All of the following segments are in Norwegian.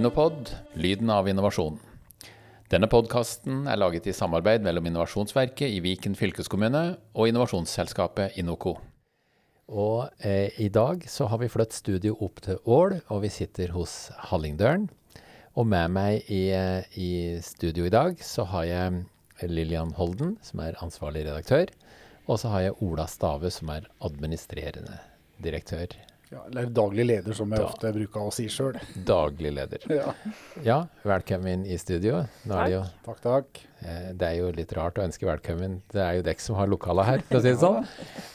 Innopod lyden av innovasjon. Denne podkasten er laget i samarbeid mellom Innovasjonsverket i Viken fylkeskommune og innovasjonsselskapet Inoco. Og eh, i dag så har vi flyttet studio opp til Ål, og vi sitter hos Hallingdølen. Og med meg i, eh, i studio i dag så har jeg Lillian Holden, som er ansvarlig redaktør. Og så har jeg Ola Stave, som er administrerende direktør. Ja, eller daglig leder, som jeg Da. ofte bruker å si sjøl. Daglig leder. Ja. Ja, velkommen i studio. Nå er det, jo, Takk, takk. eh, det er jo litt rart å ønske velkommen. Det er jo dere som har lokala her, for å si det sånn.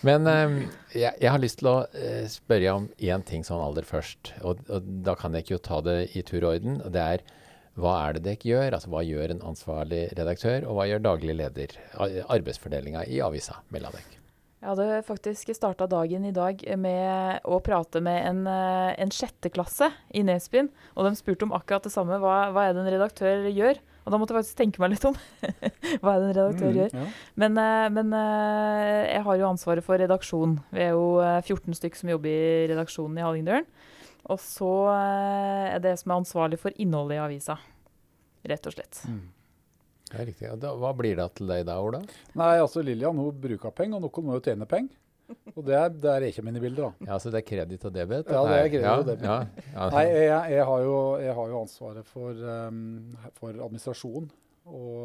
Men eh, jeg, jeg har lyst til å eh, spørre om én ting sånn aller først. Og, og da kan jeg ikke jo ta det i tur og orden. Og det er hva er det dere gjør? Altså hva gjør en ansvarlig redaktør, og hva gjør daglig leder? Ar- Arbeidsfordelinga i avisa mellom dere. Jeg hadde faktisk starta dagen i dag med å prate med en, eh, en sjetteklasse i Nesbyen. Og de spurte om akkurat det samme. Hva, hva er det en redaktør gjør? Og da måtte jeg faktisk tenke meg litt om. hva er det en redaktør Mm, gjør? ja. Men, eh, men eh, jeg har jo ansvaret for redaksjon. Vi er jo eh, 14 stykk som jobber i redaksjonen i Hallingdølen. Og så er det som er ansvarlig for innholdet i avisa. Rett og slett. Mm. Det er riktig. Og da, hva blir det til deg da, Ola? Nei, altså Lillian hun bruker penger, og noen må jo tjene penger. Og det er, det er ikke mine bilder, da. Ja, Så det er kreditt og debet? Ja, det er kreditt og debet. Ja, ja, Nei, jeg, jeg, har, jo, jeg har jo ansvaret for, um, for administrasjon og,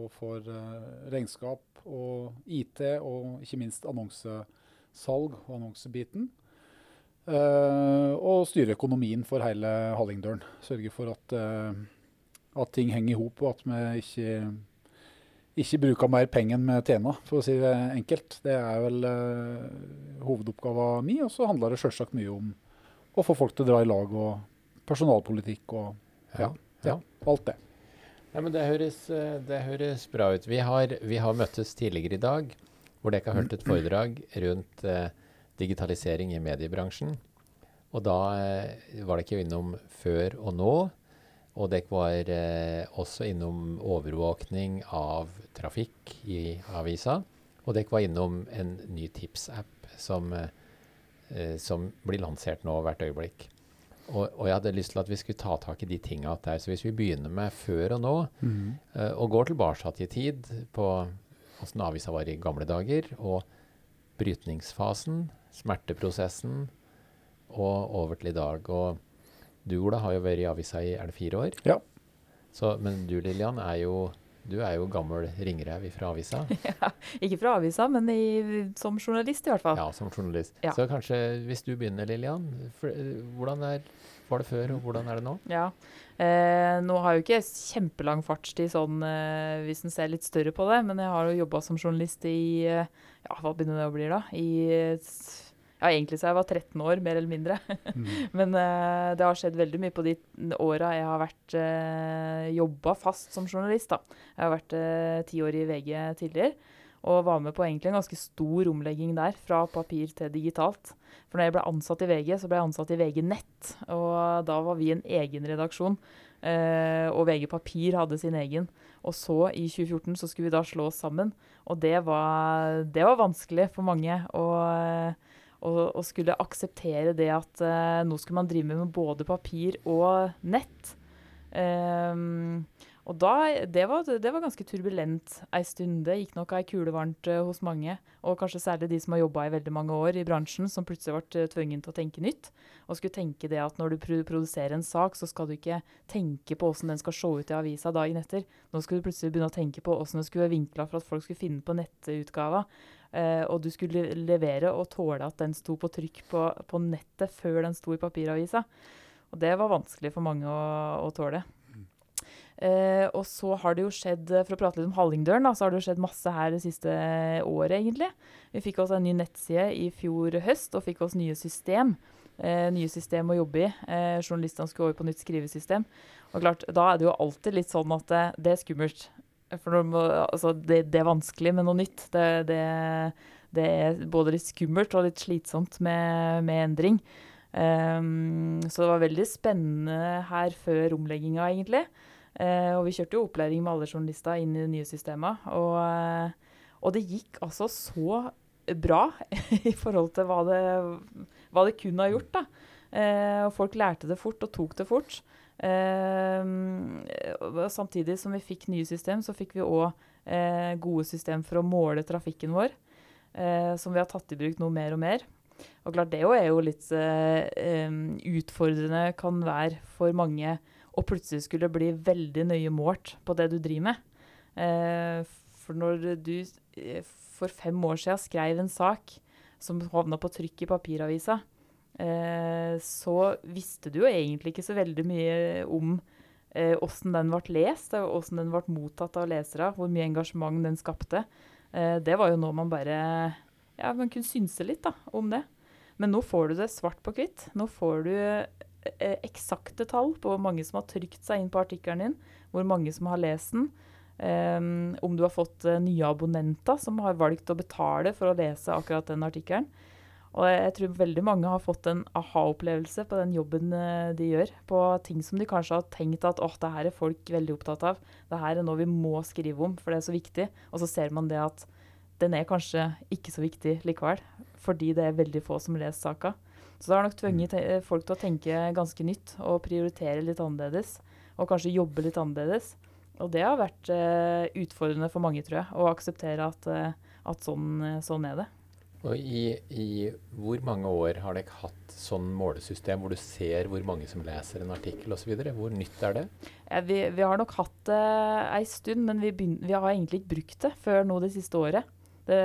og for uh, regnskap og IT, og ikke minst annonsesalg og annonsebiten. Uh, og styre økonomien for hele Hallingdølen. Sørge for at, uh, at ting henger i hop, og at vi ikke, ikke bruker mer penger enn vi tjener, for å si det enkelt. Det er vel uh, hovedoppgaven min. Og så handler det selvsagt mye om å få folk til å dra i lag, og personalpolitikk og ja. ja, alt det. Ja, men det høres, eh, det høres bra ut. Vi har, vi har møttes tidligere i dag, hvor dere har hørt et foredrag rundt eh, digitalisering i mediebransjen. Og da eh, var det ikke innom før og nå. Og dere var eh, også innom overvåkning av trafikk i avisa. Og dere var innom en ny tipsapp som, eh, som blir lansert nå hvert øyeblikk. Og, og jeg hadde lyst til at vi skulle ta tak i de tinga der. Så hvis vi begynner med før og nå, eh, og går tilbake i tid på åssen avisa var i gamle dager, og brytningsfasen, smerteprosessen, og over til i dag. Og du, Ola, har jo vært i avisa i er det fire år. Ja. Så, men du, Lillian, er jo, du er jo gammel ringrev fra avisa. Ja, Ikke fra avisa, men i, som journalist i hvert fall. Ja, som journalist. Ja. Så kanskje hvis du begynner, Lillian. For, eh, hvordan er, var det før, og hvordan er det nå? Ja. Eh, nå har jeg jo ikke kjempelang fartstid sånn, eh, hvis en ser litt større på det, men jeg har jo jobba som journalist i eh, ja, hva begynner det å bli da? I, eh, ja, egentlig så jeg var 13 år, mer eller mindre. men uh, det har skjedd veldig mye på de åra jeg har vært uh, jobba fast som journalist. da. Jeg har vært eh, ti år i VG tidligere. Og var med på egentlig en ganske stor omlegging der, fra papir til digitalt. For når jeg ble ansatt i VG, så ble jeg ansatt i VG Nett. Og da var vi en egen redaksjon. Eh, og VG Papir hadde sin egen. Og så, i 2014, så skulle vi da slå oss sammen. Og det var, det var vanskelig for mange. å og, og skulle akseptere det at eh, nå skulle man drive med både papir og nett. Um, og da, det var, det var ganske turbulent ei stund. Det gikk nok ei kule varmt uh, hos mange. Og kanskje særlig de som har jobba i veldig mange år i bransjen, som plutselig ble uh, tvunget til å tenke nytt. Og skulle tenke det at når du produserer en sak, så skal du ikke tenke på åssen den skal se ut i avisa dagen etter. Nå skulle du plutselig begynne å tenke på åssen det skulle være vinkla for at folk skulle finne på nettutgava. Eh, og du skulle levere og tåle at den sto på trykk på, på nettet før den sto i papiravisa. Og det var vanskelig for mange å, å tåle. Eh, og så har det jo skjedd, eh, for å prate litt om Hallingdølen, da, så har det jo skjedd masse her det siste året, egentlig. Vi fikk oss en ny nettside i fjor høst, og fikk oss nye system. Eh, nye system å jobbe i. Eh, journalistene skulle over på nytt skrivesystem. Og klart, da er det jo alltid litt sånn at det, det er skummelt. For må, altså, det, det er vanskelig med noe nytt. Det, det, det er både litt skummelt og litt slitsomt med, med endring. Um, så det var veldig spennende her før omlegginga, egentlig. Uh, og vi kjørte jo opplæring med alle journalister inn i det nye systemet. Og, eh, og det gikk altså så bra i forhold til hva det, hva det kunne ha gjort. da. Uh, og folk lærte det fort og tok det fort. Eh, samtidig som vi fikk nye system, så fikk vi òg eh, gode system for å måle trafikken vår, eh, som vi har tatt i bruk noe mer og mer. Og klart Det er jo litt eh, utfordrende kan være for mange å plutselig skulle bli veldig nøye målt på det du driver med. For når du for fem år siden skrev en sak som havna på trykk i papiravisa, så visste du jo egentlig ikke så veldig mye om åssen eh, den ble lest, åssen den ble mottatt av lesere, hvor mye engasjement den skapte. Eh, det var jo noe man bare Ja, man kunne synse litt da, om det. Men nå får du det svart på hvitt. Nå får du eksakte tall på hvor mange som har trykt seg inn på artikkelen din, hvor mange som har lest den. Um, om du har fått nye abonnenter som har valgt å betale for å lese akkurat den artikkelen. Og jeg tror veldig mange har fått en aha-opplevelse på den jobben eh, de gjør. På ting som de kanskje har tenkt at åh, det her er folk veldig opptatt av. Det her er noe vi må skrive om, for det er så viktig. Og så ser man det at den er kanskje ikke så viktig likevel. Fordi det er veldig få som leser saka. Så det har nok tvunget mm. folk til å tenke ganske nytt og prioritere litt annerledes. Og kanskje jobbe litt annerledes. Og det har vært uh, utfordrende for mange, tror jeg, å akseptere at, at sånn, sånn er det. Og i, i, hvor mange år har dere hatt sånn målesystem hvor du ser hvor mange som leser en artikkel osv.? Hvor nytt er det? Ja, vi, vi, har nok hatt det eh, ei stund, men vi, vi, har egentlig ikke brukt det før nå det siste året. Det,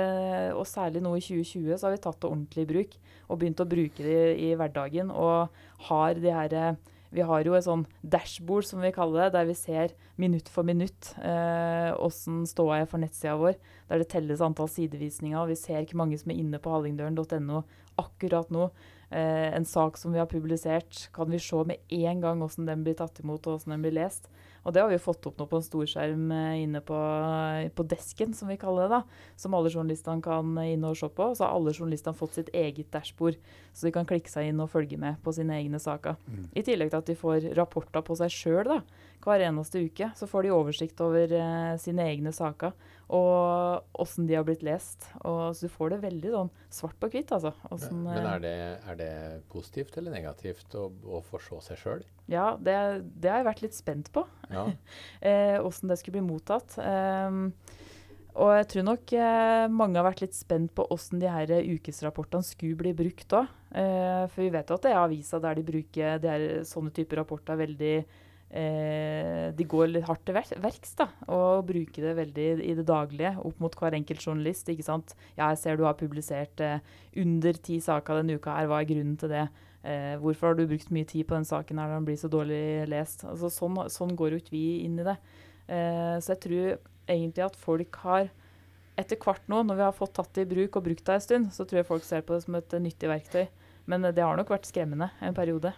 og særlig nå i 2020 så har vi tatt det ordentlig i bruk og begynt å bruke det i, i hverdagen. Og har de her uh, vi har jo et sånn dashbord, som vi kaller det, der vi ser minutt for minutt åssen eh, ståa er for nettsida vår. Der det telles antall sidevisninger. Vi ser ikke mange som er inne på hallingdøren.no akkurat nå. Eh, en sak som vi har publisert, kan vi se med en gang hvordan den blir tatt imot og hvordan den blir lest. Og det har vi fått opp nå på en storskjerm eh, inne på, på, desken, som vi kaller det. da, Som alle journalistene kan inn og se på. Så har alle journalistene fått sitt eget dashbord, så de kan klikke seg inn og følge med på sine egne saker. Mm. I tillegg til at de får rapporter på seg sjøl hver eneste uke. Så får de oversikt over eh, sine egne saker og åssen de har blitt lest. Og så du får det veldig sånn svart på hvitt, altså. Hvordan, men er det, er det, positivt eller negativt å, å se seg sjøl? Ja, det, det, har jeg vært litt spent på. Ja. eh, det skulle bli mottatt. Um, og jeg tror nok eh, mange har vært litt spent på åssen de her ukesrapportene skulle bli brukt òg. Eh, for vi vet jo at det er avisa der de bruker de her, sånne typer rapporter veldig eh, de går litt hardt til verks da, og bruker det veldig i det daglige opp mot hver enkelt journalist. ikke sant? Jeg ser du har publisert eh, under ti saker denne uka. her, Hva er grunnen til det? Eh, hvorfor har du brukt mye tid på den saken her når den blir så dårlig lest? Altså, sånn, sånn går jo ikke vi inn i det. Eh, så jeg tror egentlig at folk har etter hvert nå, når vi har fått tatt det i bruk og brukt det en stund, så tror jeg folk ser på det som et nyttig verktøy. Men det har nok vært skremmende en periode.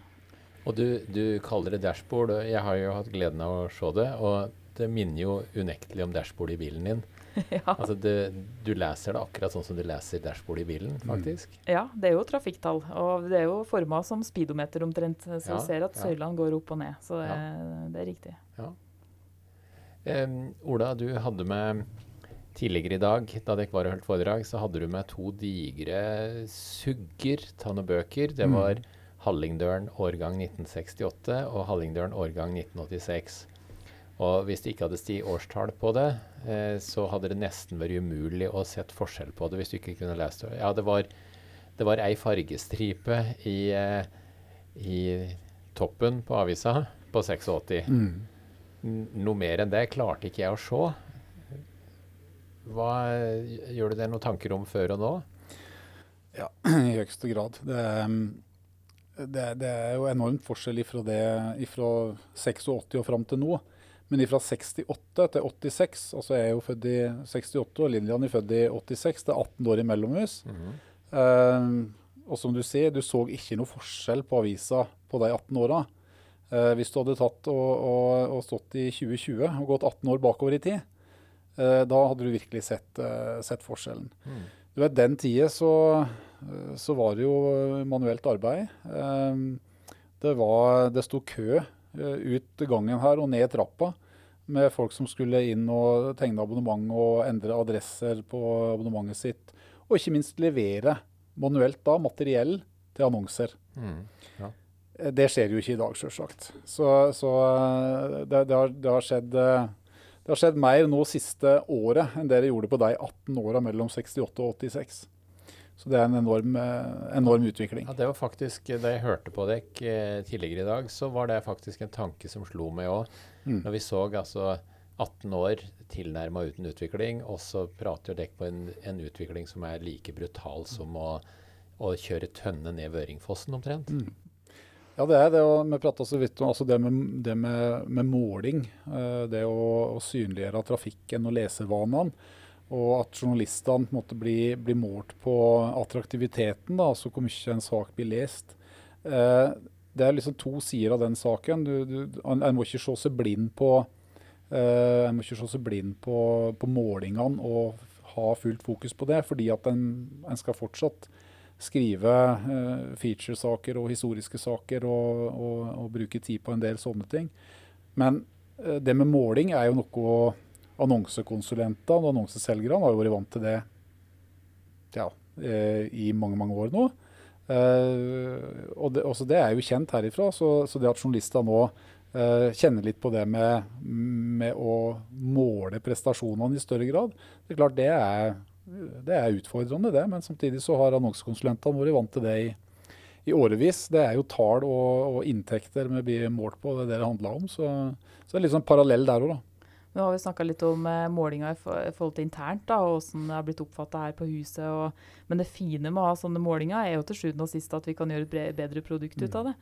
Og du, du, kaller det dashboard. og Jeg har jo hatt gleden av å se det. Og det minner jo unektelig om dashboard i bilen din. ja. Altså det, du leser det akkurat sånn som du leser dashboard i bilen, mm. faktisk. Mm. Ja, det er jo trafikktall. Og det er jo forma som speedometer omtrent. Så ja, du ser at ja. søylene går opp og ned. Så det, det er riktig. Ja. Um, Ola, du hadde med tidligere i dag, da dere var og holdt foredrag, så hadde du med to digre sugger av noen bøker. Det mm. var mm. Hallingdølen årgang 1968 og Hallingdølen årgang 1986. Og hvis det ikke hadde stått årstall på det, eh, så hadde det nesten vært umulig å sette forskjell på det hvis du ikke kunne lest det. Ja, det var, det var ei fargestripe i, eh, i, toppen på avisa på 86. Mm. Noe mer enn det klarte ikke jeg å se. Hva, gjør du deg noen tanker om før og nå? Ja, i høyeste grad. Det, um det, det, er jo enormt forskjell ifra, det, ifra 86 og fram til nå. Men fra 68 til 86, altså jeg er jo født i 68 og Lillian er født i 86, det er 18 år imellomhus. Mm -hmm. uh, og som du sier, du så ikke noe forskjell på avisa på de 18 åra. Uh, hvis du hadde tatt og, og, og, stått i 2020 og gått 18 år bakover i tid, uh, da hadde du virkelig sett, sett forskjellen. Mm. Du vet, Den tida så så var det jo manuelt arbeid. Eh, det, var, det sto kø eh, ut gangen her og ned trappa med folk som skulle inn og tegne abonnement og endre adresser på abonnementet sitt. Og ikke minst levere manuelt da materiell til annonser. Mm, ja. Eh, det skjer jo ikke i dag, selvsagt. Så, så det, det, har, det, har skjedd, det, har, skjedd, mer nå siste året enn det det gjorde på de 18 åra mellom 68 og 86. Så det er en enorm, enorm utvikling. Ja, det var faktisk, Da jeg hørte på dere tidligere i dag, så var det faktisk en tanke som slo meg òg. Mm. Når vi så altså 18 år tilnærma uten utvikling, og så prater dere på en, en, utvikling som er like brutal som å, å kjøre tønne ned Vøringfossen, omtrent. Mm. Ja, det er det. og Vi prata så vidt om altså det, med, det med, med, måling. Eh, det å, å, synliggjøre trafikken og lesevanene. Og at journalistene måtte bli, bli målt på attraktiviteten, da, altså hvor mye en sak blir lest. Eh, det er liksom to sider av den saken. Du, du, en, må ikke se seg blind på eh, se blind på, på, målingene og ha fullt fokus på det, fordi at en, en skal fortsatt skrive uh, featuresaker og historiske saker og, og, og, bruke tid på en del sånne ting. Men uh, det med måling er jo noe annonsekonsulentene og annonseselgerne har jo vært vant til det ja, i mange, mange år nå. og det, det, er jo kjent herifra, så, så det at journalister nå kjenner kjenne litt på det med, med, å måle prestasjonene i større grad. Det er klart det er, det er utfordrende, det. Men samtidig så har annonsekonsulentene vært vant til det i, i årevis. Det er jo tall og, og inntekter vi blir målt på, det er det det handler om. Så, så det er litt sånn parallell der òg, da. Nå har vi snakka litt om eh, målinga i forhold til internt, da, og hvordan det har blitt oppfatta her på huset. Og, men det fine med å ha sånne målinger er jo til sjuende og sist at vi kan gjøre et bedre produkt ut av det.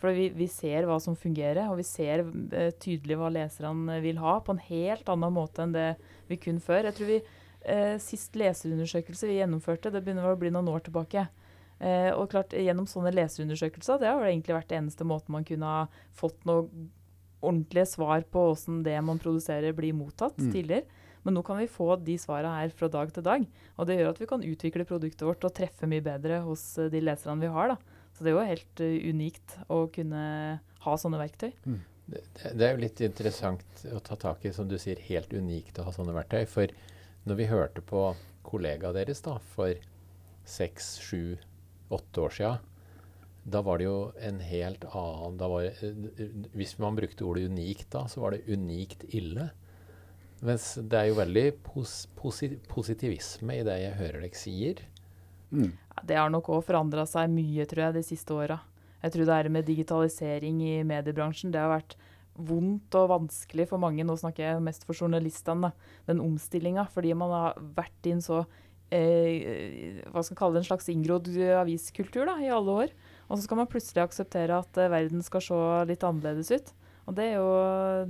For vi, vi, ser hva som fungerer, og vi ser uh, tydelig hva leserne vil ha, på en helt annen måte enn det vi kunne før. Jeg tror vi eh, Sist leserundersøkelse vi gjennomførte, det begynner å bli noen år tilbake. Eh, og klart, Gjennom sånne leserundersøkelser det har egentlig vært det eneste måten man kunne ha fått noe ordentlige svar på hvordan det man produserer, blir mottatt mm. tidligere. Men nå kan vi få de svarene her fra dag til dag. Og det gjør at vi kan utvikle produktet vårt og treffe mye bedre hos de leserne vi har. da. Så det er jo helt uh, unikt å kunne ha sånne verktøy. Mm. Det, det, er jo litt interessant å ta tak i, som du sier, helt unikt å ha sånne verktøy. For når vi hørte på kollegaen deres da, for seks, sju, åtte år sia, da var det jo en helt annen var, eh, Hvis man brukte ordet unikt da, så var det unikt ille. Mens det er jo veldig pos, posi, positivisme i det jeg hører dere sier. Mm. Det har nok òg forandra seg mye, tror jeg, de siste åra. Jeg tror det her med digitalisering i mediebransjen, det har vært vondt og vanskelig for mange. Nå snakker jeg mest for journalistene, den omstillinga. Fordi man har vært i en så eh, hva skal man kalle det, en slags inngrodd aviskultur da, i alle år. Og så skal man plutselig akseptere at eh, verden skal se litt annerledes ut. Og det er jo,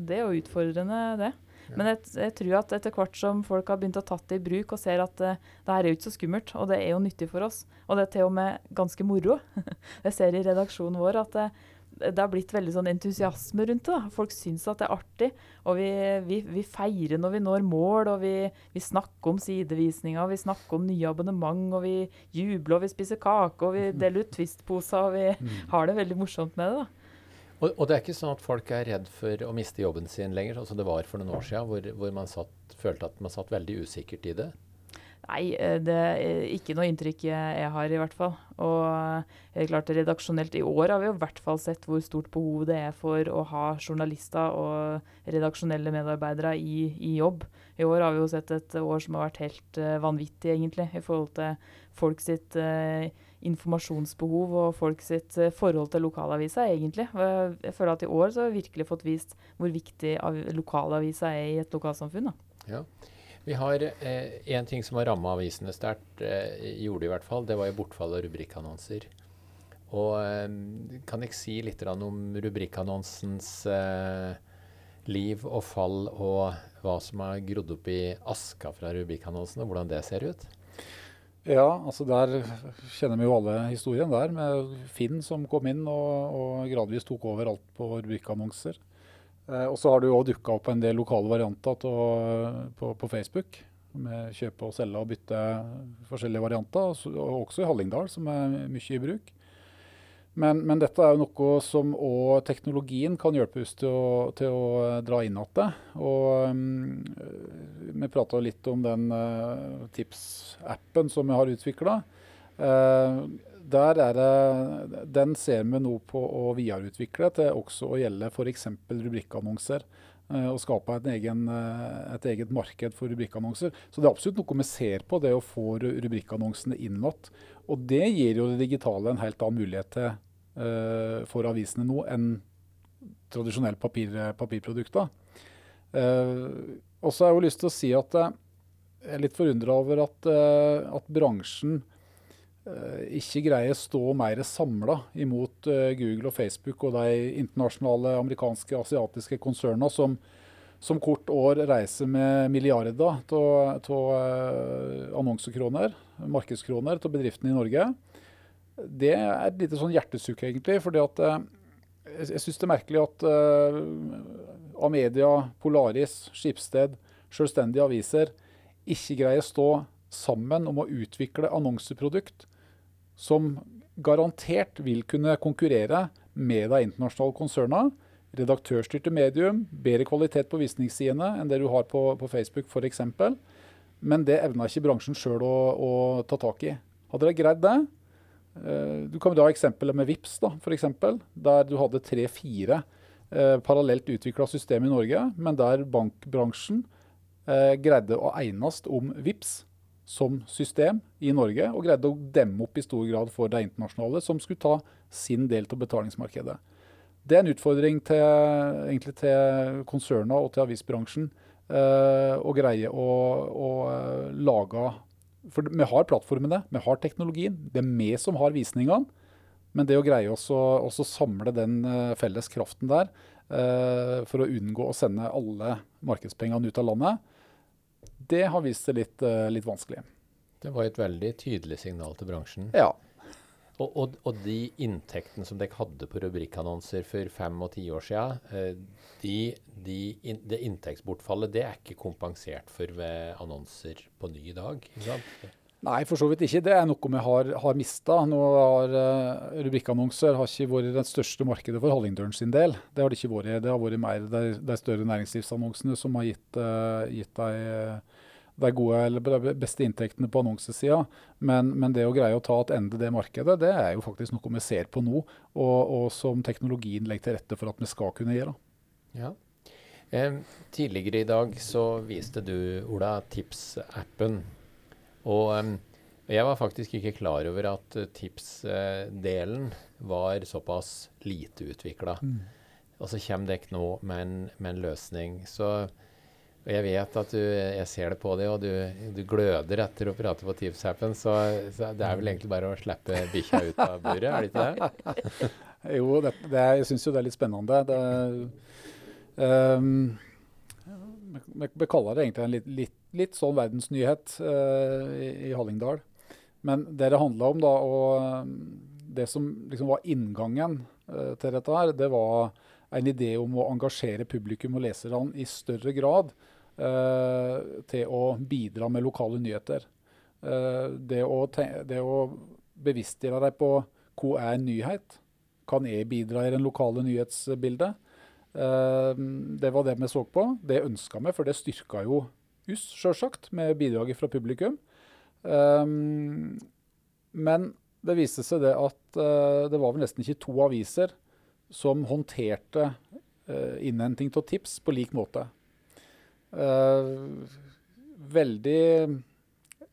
det er jo utfordrende, det. Men jeg, jeg, tror at etter hvert som folk har begynt å tatt det i bruk og ser at uh, det her er jo ikke så skummelt, og det er jo nyttig for oss, og det er til og med ganske moro Jeg ser i redaksjonen vår at uh, det har blitt veldig sånn entusiasme rundt det. Da. Folk syns at det er artig. Og vi, vi, vi feirer når vi når mål, og vi, vi snakker om sidevisninger, vi snakker om nye abonnement, og vi jubler, og vi spiser kake, og vi deler ut Twist-poser, og vi mm. har det veldig morsomt med det. da. Og, og, det er ikke sånn at folk er redd for å miste jobben sin lenger, sånn som det var for noen år siden, hvor, hvor man satt, følte at man satt veldig usikkert i det? Nei, eh, det er ikke noe inntrykk jeg har, i hvert fall. Og er klart redaksjonelt i år har vi i hvert fall sett hvor stort behov det er for å ha journalister og redaksjonelle medarbeidere i, i jobb. I år har vi jo sett et år som har vært helt uh, vanvittig, egentlig, i forhold til folk sitt uh, informasjonsbehov og folk sitt uh, forhold til lokalavisa, egentlig. Jeg føler at i år så har vi virkelig fått vist hvor viktig lokalavisa er i et lokalsamfunn. Da. Ja. Vi har én eh, ting som har ramma avisene sterkt, eh, gjorde i hvert fall. Det var jo bortfall av rubrikkannonser. Og eh, kan jeg si litt om rubrikkannonsens eh, liv og fall, og hva som har grodd opp i aska fra rubrikkannonsen, og hvordan det ser ut? Ja, altså der kjenner vi jo alle historien der, med Finn som kom inn og, og gradvis tok over alt på rubrikkannonser. Eh, og så har det jo òg dukka opp en del lokale varianter til, på, på, Facebook. Med kjøpe og selge og bytte forskjellige varianter, og også i Hallingdal, som er mye i bruk. Men, men, dette er jo noe som òg teknologien kan hjelpe oss til å, til å dra inn igjen. Og um, vi prata litt om den uh, Tips-appen som vi har utvikla. Uh, der er det, den ser vi nå på å videreutvikle til også å gjelde f.eks. rubrikkannonser. Eh, og skape et, egen, eh, et, eget marked for rubrikkannonser. Så det er absolutt noe vi ser på, det å få rubrikkannonsene inn. Og det gir jo det digitale en helt annen mulighet til uh, for avisene nå enn tradisjonelle papir, papirprodukter. Og så har jeg jo lyst til å si at jeg er litt forundra over at, at bransjen ikke greier å stå mer samla imot Google og Facebook og de internasjonale amerikanske asiatiske konsernene som, som kort år reiser med milliarder av annonsekroner markedskroner til bedriftene i Norge. Det er et lite sånn hjertesukk, egentlig. eh, jeg syns det er merkelig at Amedia, Polaris, Skipsted, selvstendige aviser ikke greier å stå sammen om å utvikle annonseprodukt som garantert vil kunne konkurrere med de internasjonale konsernene. Redaktørstyrte medium, bedre kvalitet på visningssidene enn det du har på, på Facebook f.eks. Men det evna ikke bransjen sjøl å, å, ta tak i. Hadde de greid det eh, Du kan dra eksempelet med VIPS, da, for eksempel, der du hadde tre-fire eh, parallelt utvikla system i Norge, men der bankbransjen eh, greide å egnes om VIPS som system i Norge, og greide å demme opp i stor grad for det internasjonale, som skulle ta sin del til betalingsmarkedet. Det er en utfordring til, til konserna og til avisbransjen eh, å greie å, å uh, lage For vi har plattformene, vi har teknologien. Det er vi som har visningene. Men det å greie å samle den uh, felles kraften der for å unngå å sende alle markedspengene ut av landet, det har vist seg litt, litt vanskelig. Det var et veldig tydelig signal til bransjen. Ja. Og, og, og, de inntektene som dere hadde på rubrikkannonser for fem og ti år siden, eh, de, de, det inntektsbortfallet det er ikke kompensert for ved annonser på ny i dag? ikke sant? Nei, for så vidt ikke. Det er noe vi har, har mista. Uh, rubrikkannonser har ikke vært det største markedet for Hallingdølen sin del. Det har det ikke vært. Det har vært mer de, de større næringslivsannonsene som har gitt, uh, gitt de de gode eller beste inntektene på annonsesida. Men, men, det å greie å ta tilbake det markedet, det er jo faktisk noe vi ser på nå. Og, og, som teknologien legger til rette for at vi skal kunne gjøre. Ja. Eh, tidligere i dag så viste du, Ola, Tips-appen. Og um, jeg var faktisk ikke klar over at Tips-delen var såpass lite utvikla. Mm. Og så kommer dere nå med en, med en løsning. Så jeg vet at du Jeg ser det på deg, og du, du gløder etter å prate på Tips Happen, så, så, det er vel egentlig bare å slippe bikkja ut av buret, er det ikke det? jo, det, det, jeg syns jo det er litt spennende. Det, um, vi, kaller det egentlig en litt, litt, litt sånn verdensnyhet uh, i, i, Hallingdal. Men det det handla om, da, og det som liksom var inngangen uh, til dette her, det var en idé om å engasjere publikum og leserne i større grad Eh, til å bidra med lokale nyheter. Eh, det å, det å bevisstgjøre deg på hva er nyhet? Kan jeg bidra i det lokale nyhetsbildet? Eh, det var det vi så på. Det ønska vi, for det styrka jo oss, sjølsagt, med bidraget fra publikum. Men det viste seg det at det var vel nesten ikke to aviser som håndterte innhenting av tips på lik måte. Eh, veldig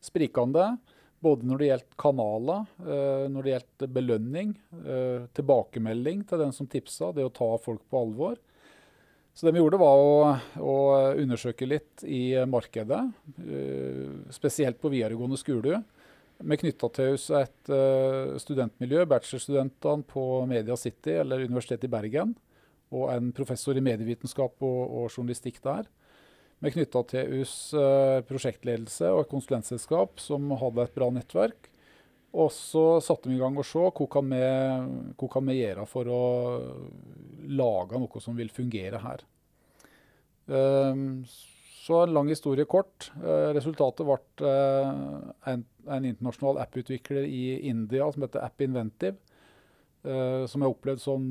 sprikende. Både når det gjelder kanaler, eh, når det gjelder belønning, eh, tilbakemelding til den som tipsa, det å ta folk på alvor. Så det vi gjorde, var å, å undersøke litt i markedet, spesielt på videregående skole. Vi knytta til oss et studentmiljø, bachelorstudentene på Media City eller Universitetet i Bergen, og en professor i medievitenskap og, og journalistikk der. Vi knytta til US eh, prosjektledelse og konsulentselskap som hadde et bra nettverk. Og så satte vi i gang og så. kan vi, hva vi gjøre for å lage noe som vil fungere her. Um, så en lang historie kort. Uh, resultatet ble uh, en, en, internasjonal apputvikler i India som heter App Inventive. Uh, som jeg opplevd som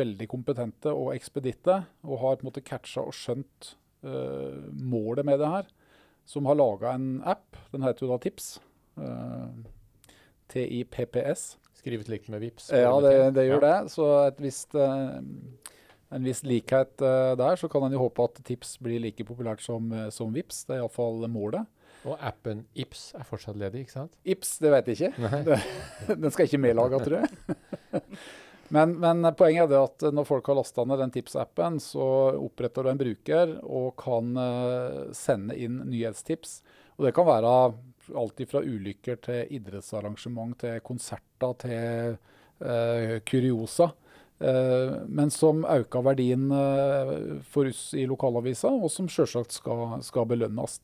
veldig kompetente og ekspeditte. Og har på en måte catcha og skjønt målet med det her, som har laga en app. Den heter jo da Tips. TIPPS. Skrives likt med VIPs. Ja, det, det gjør Ja. det. Så et visst, eh, en viss likhet eh, der. Så kan en jo håpe at tips blir like populært som, eh, som VIPs. Det er iallfall målet. Og appen Ips er fortsatt ledig, ikke sant? Ips, det vet jeg ikke. Den skal ikke medlage, tror jeg. Men, men poenget er det at når folk har lasta ned den Tips-appen, så oppretter du en bruker og kan sende inn nyhetstips. Og det kan være alt fra ulykker til idrettsarrangement til konserter til uh, kuriosa. Uh, men som øker verdien uh, for oss i lokalavisa, og som selvsagt skal, skal belønnes.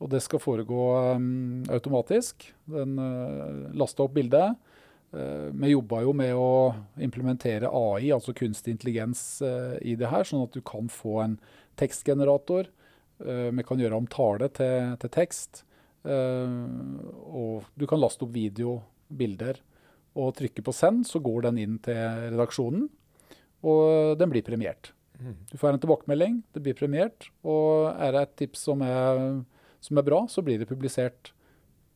Og det skal foregå um, automatisk. Den uh, laster opp bildet. Vi jobber jo med å implementere AI, altså kunstig intelligens, i det her, sånn at du kan få en tekstgenerator. Vi kan gjøre om tale til, til tekst. Uh, og du kan laste opp video, bilder, og trykke på send, så går den inn til redaksjonen. Og den blir premiert. Mm. Du får en tilbakemelding, det blir premiert. Og er det et tips som er som er bra, så blir det publisert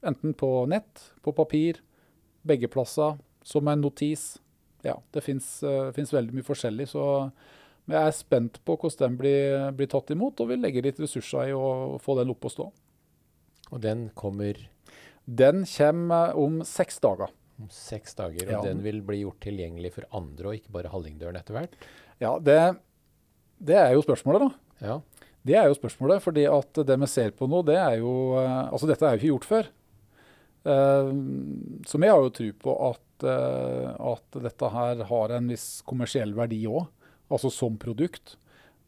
enten på nett, på papir, begge plasser, som en notis. Ja, det fins veldig mye forskjellig, så jeg er spent på hvordan den blir, blir tatt imot, og vil legge litt ressurser i å få den opp å stå. Og den kommer Den kommer om seks dager. om seks dager, og Ja. den vil bli gjort tilgjengelig for andre, og ikke bare Hallingdølen etter hvert. Ja, det, det er jo spørsmålet, da. Ja. Det er jo spørsmålet, fordi at det vi ser på nå, det er jo eh, Altså, dette er jo ikke gjort før. Eh, så vi har jo tro på at, eh, at dette her har en viss kommersiell verdi òg, altså som produkt.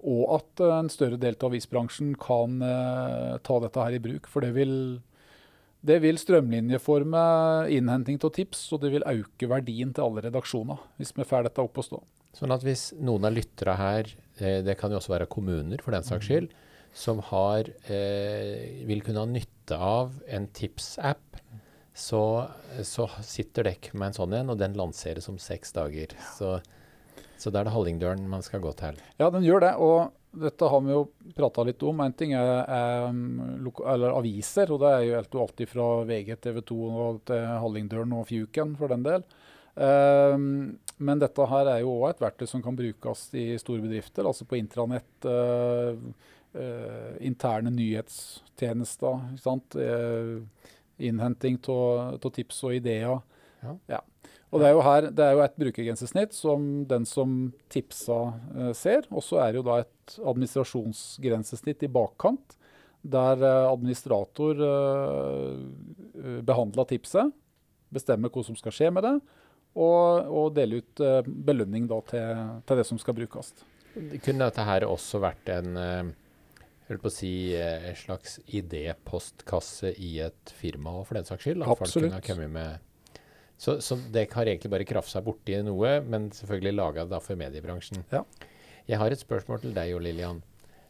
Og at eh, en større del av avisbransjen kan eh, ta dette her i bruk. For det vil, det vil strømlinjeforme innhenting av tips, og det vil øke verdien til alle redaksjoner, hvis vi får dette opp å stå. Sånn at hvis noen av lytterne her, eh, det kan jo også være kommuner for den saks skyld, som har, vil kunne ha nytte av en tips-app, så, så sitter dere med en sånn en, og den lanseres om seks dager. Så, så da er det Hallingdølen man skal gå til. Ja, den gjør det. Og dette har vi jo prata litt om. En ting er, er eller aviser, og det er jo alltid fra VG, TV 2 og til Hallingdølen og Fjuken for den del. Um, men dette her er jo òg et verktøy som kan brukes i store bedrifter, altså på intranett. uh, uh, interne nyhetstjenester. Uh, innhenting av tips og ideer. Ja. Og det er jo her, det er jo et brukergrensesnitt som den som tipsa eh, ser. Og så er det jo da et administrasjonsgrensesnitt i bakkant, der eh, administrator eh, eh, behandler tipset, bestemmer hva som skal skje med det, og, og deler ut eh, belønning da til, til det som skal brukes. Kunne dette her også vært en eh, jeg på å si, en slags idépostkasse i et firma for den saks skyld? At folk kunne ha kommet med så, så det har egentlig bare kraft seg borti noe, men selvfølgelig laga for mediebransjen. Ja. Jeg har et spørsmål til deg, Jo Lillian.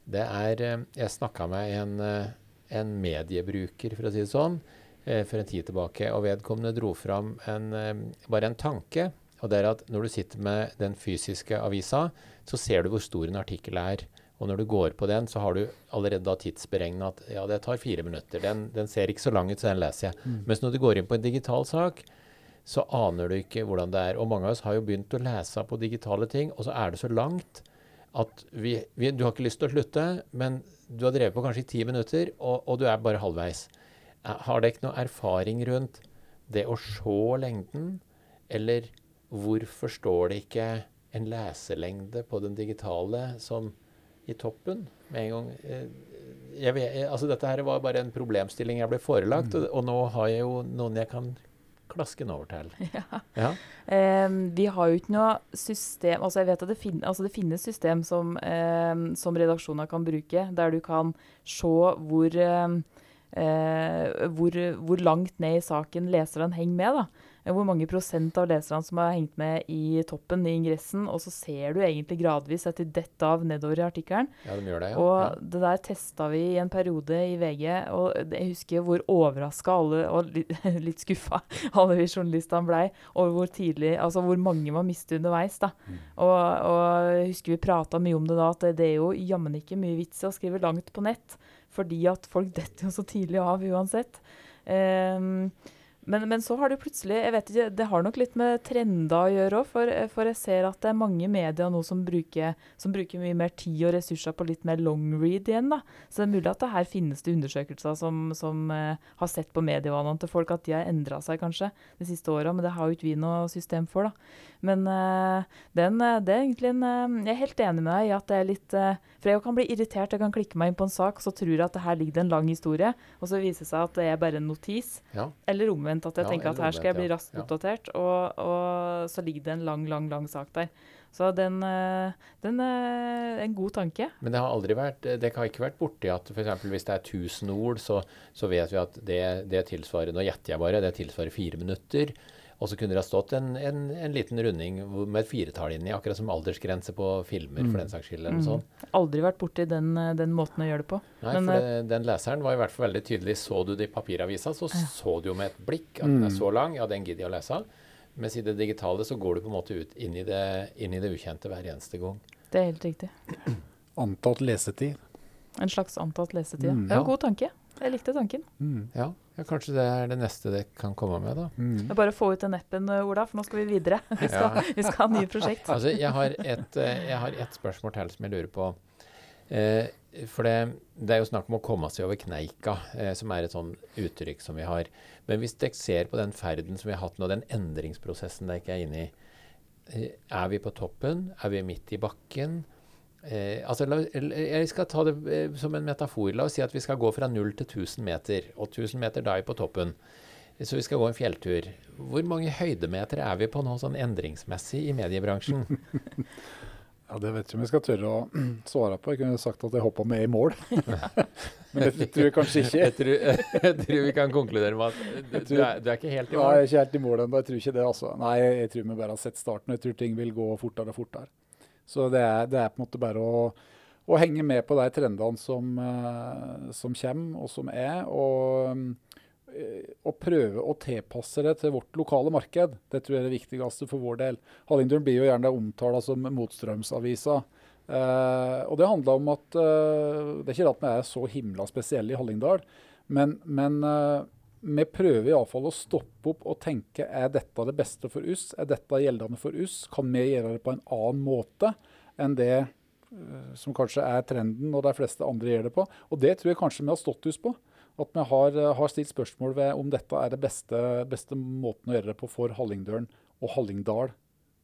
Det er, eh, Jeg snakka med en, eh, en mediebruker, for å si det sånn, eh, for en tid tilbake. Og vedkommende dro fram en, bare en tanke. Og det er at når du sitter med den fysiske avisa, så ser du hvor stor en artikkel er. Og når du går på den, så har du allerede da tidsberegna at ja, det tar fire minutter. Den, den ser ikke så lang ut, så den leser jeg. Mens når du går inn på en digital sak, så aner du ikke hvordan det er. Og mange av oss har jo begynt å lese på digitale ting, og så er det så langt at vi, vi, du har ikke lyst til å slutte, men du har drevet på kanskje i ti minutter, og, og du er bare halvveis. Eh, Har dere noe erfaring rundt det å se lengden, eller hvorfor står det ikke en leselengde på den digitale som i toppen med en gang? Eh, Jeg vet, jeg- altså dette her var bare en problemstilling jeg ble forelagt, og, og nå har jeg jo noen jeg kan klaske den over til. Ja. Em, vi har jo ikke noe system Altså jeg vet at det, fin altså det finnes system som, um, som redaksjoner kan bruke, der du kan se hvor, um, uh, hvor, hvor langt ned i saken leserne henger med. da. Hvor mange prosent av leserne som har hengt med i toppen, i ingressen. Og så ser du egentlig gradvis at de detter av nedover i artikkelen. ja, de gjør det, ja. Og det der testa vi i en periode i VG, og jeg husker hvor overraska alle, og litt, litt skuffa alle vi journalistene blei over hvor tidlig, altså hvor mange var mistet underveis. da. Og, og jeg husker vi prata mye om det da, at det, er jo jammen ikke mye vits i å skrive langt på nett, fordi at folk detter jo så tidlig av uansett. Ehm, men, men så har det plutselig jeg vet ikke, Det har nok litt med trender å gjøre òg. For, for jeg ser at det er mange medier nå som bruker, som bruker mye mer tid og ressurser på litt mer long read igjen. da. Så det er mulig at det her finnes det undersøkelser som, som uh, har sett på medievanene til folk, at de har endra seg kanskje de siste åra. Men det har jo ikke vi noe system for. da. Men uh, den, det er egentlig en uh, Jeg er helt enig med deg i at det er litt For jeg kan bli irritert, jeg kan klikke meg inn på en sak, og så tror jeg at det her ligger det en lang historie, og så viser det seg at det er bare en notis. Ja. Eller omvendt, at jeg Ja, tenker at her skal jeg bli raskt Ja. oppdatert, og, og så ligger det en lang, lang, lang sak der. Så den, eh, den er en god tanke. Men det har aldri vært Det har ikke vært borti at f.eks. hvis det er 1000 ord, så, så vet vi at det, det tilsvarer Nå gjetter jeg bare, det tilsvarer fire minutter. Og så kunne det ha stått en, en, en liten runding med et firetall inni, akkurat som aldersgrense på filmer, for den saks skyld. eller noe sånt. Aldri vært borti den, eh, den måten å gjøre det på. Nei, Men, for det, den leseren var i hvert fall veldig tydelig. Så du det i papiravisa, så så du jo med et blikk at den er så lang. Ja, den gidder jeg å lese. Mens i det digitale så går du på en måte ut inn i det, inn i det ukjente hver eneste gang. Det er helt riktig. Antatt lesetid. En slags antatt lesetid. Mm, det er en ja. god tanke. Jeg likte tanken. Mm. Ja, ja, kanskje det er det neste det kan komme med, da. Mm. Det er bare å få ut den appen, eh, Ola, for nå skal vi videre. Vi skal, Ja. vi skal ha nye prosjekt. Altså, jeg har et, eh, jeg har et spørsmål til som jeg lurer på. Eh, for det, det er jo snakk om å komme seg over kneika, eh, som er et sånn uttrykk som vi har. Men hvis dere ser på den ferden som vi har hatt nå, den endringsprosessen dere er inne i, eh, er vi på toppen? Er vi midt i bakken? Eh, altså, jeg skal ta det eh, som en metafor. La oss si at vi skal gå fra 0 til 1000 meter. Og 1000 meter da er på toppen. Så vi skal gå en fjelltur. Hvor mange høydemeter er vi på nå sånn endringsmessig i mediebransjen? Ja, Det vet jeg om jeg skal tørre å svare på. Jeg kunne sagt at jeg hoppa med i mål. Men det tror jeg kanskje ikke. Jeg tror, jeg tror vi kan konkludere med at du, du, er, du er ikke helt i Ja, jeg er ikke helt i mål ennå. Jeg tror ikke det, altså. Nei, jeg tror vi bare har sett starten. Jeg tror ting vil gå fortere og fortere. Så det er, det er på en måte bare å, å henge med på de trendene som, eh, som kommer, og som er. Og, eh, og prøve å tilpasse det til vårt lokale marked. Det tror jeg er det viktigste for vår del. Hallingdølen blir jo gjerne omtalt som motstrømsavisa. Uh, og det handler om at uh, Det er ikke at vi er så himla spesielle i Hallingdal, men, men eh, vi prøver iallfall å stoppe opp og tenke er dette det beste for oss? Er dette gjeldende for oss? Kan vi gjøre det på en annen måte enn det eh, som kanskje er trenden og de fleste andre gjør det på? Og det tror jeg kanskje vi har stått oss på. At vi har, eh, har stilt spørsmål ved om dette er det beste, beste måten å gjøre det på for Hallingdølen og Hallingdal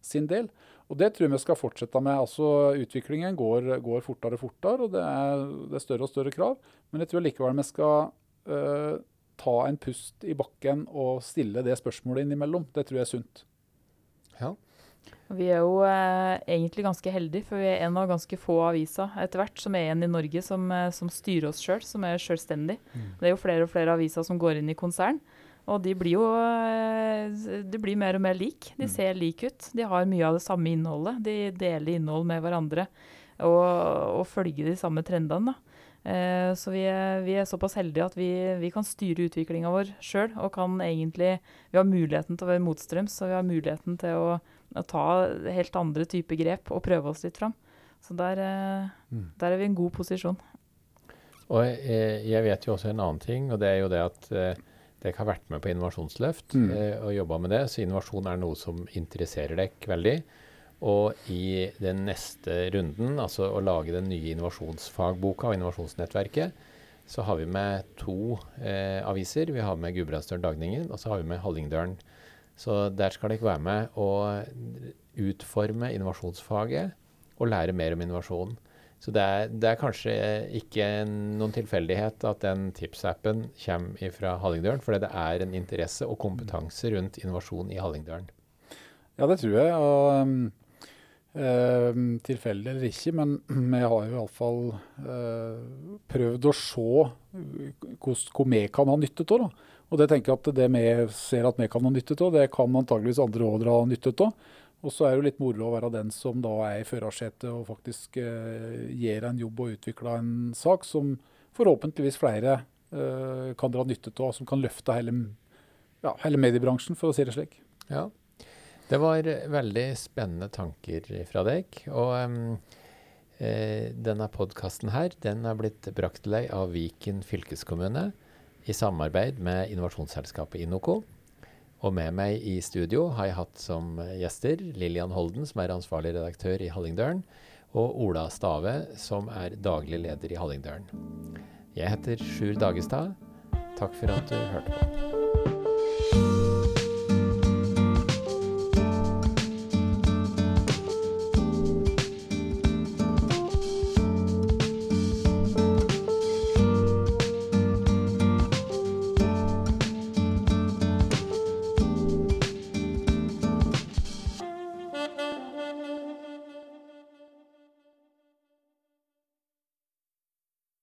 sin del. Og det tror jeg vi skal fortsette med. Altså Utviklingen går, går fortere og fortere, og det er, det er større og større krav. Men jeg tror likevel vi skal eh, ta en pust i bakken og stille det spørsmålet innimellom. Det tror jeg er sunt. Ja. Vi er jo eh, egentlig ganske heldige, for vi er en av ganske få aviser etter hvert som er igjen i Norge som, eh, som styrer oss sjøl, som er selvstendig. Det er jo flere og flere aviser som går inn i konsern. Og de blir jo eh, de blir mer og mer lik. De ser like ut. De har mye av det samme innholdet. De deler innhold med hverandre og, og følger de samme trendene. da. Eh, så vi er, vi er såpass heldige at vi, vi kan styre utviklinga vår sjøl. Og kan egentlig Vi har muligheten til å være motstrøms, og vi har muligheten til å, å ta helt andre typer grep og prøve oss litt fram. Så der, eh, Mm. der er vi i en god posisjon. Og jeg, jeg vet jo også en annen ting, og det er jo det at eh, dere har vært med på Innovasjonsløft Mm. eh, og jobba med det. Så innovasjon er noe som interesserer dere veldig. Og i den neste runden, altså å lage den nye innovasjonsfagboka og innovasjonsnettverket, så har vi med to eh, aviser. Vi har med Gudbrandsdølen Dagningen, og så har vi med Hallingdølen. Så der skal dere være med og utforme innovasjonsfaget og lære mer om innovasjon. Så det er, det er kanskje ikke noen tilfeldighet at den tipsappen kommer fra Hallingdølen, fordi det er en interesse og kompetanse rundt innovasjon i Hallingdølen. Ja, det tror jeg. Og, um, eh, tilfeldig eller ikke, men vi har jo iallfall uh, prøvd å se hos- hvor vi kan ha nytte av. Og det tenker jeg at det vi ser at vi kan ha nytte av, det kan antageligvis andre òg ha nytte av. Og så er det jo litt moro å være den som da er i førersetet og faktisk eh, gjør en jobb og utvikler en sak som forhåpentligvis flere eh, kan dra nytte av, som kan løfte hele, ja, hele mediebransjen, for å si det slik. Ja. Det var veldig spennende tanker fra deg. Og um, eh, denne podkasten her, den er blitt brakt til deg av Viken fylkeskommune i samarbeid med innovasjonsselskapet Inoco. Og med meg i studio har jeg hatt som gjester Lillian Holden, som er ansvarlig redaktør i Hallingdølen, og Ola Stave, som er daglig leder i Hallingdølen. Jeg heter Sjur Dagestad. Takk for at du hørte på.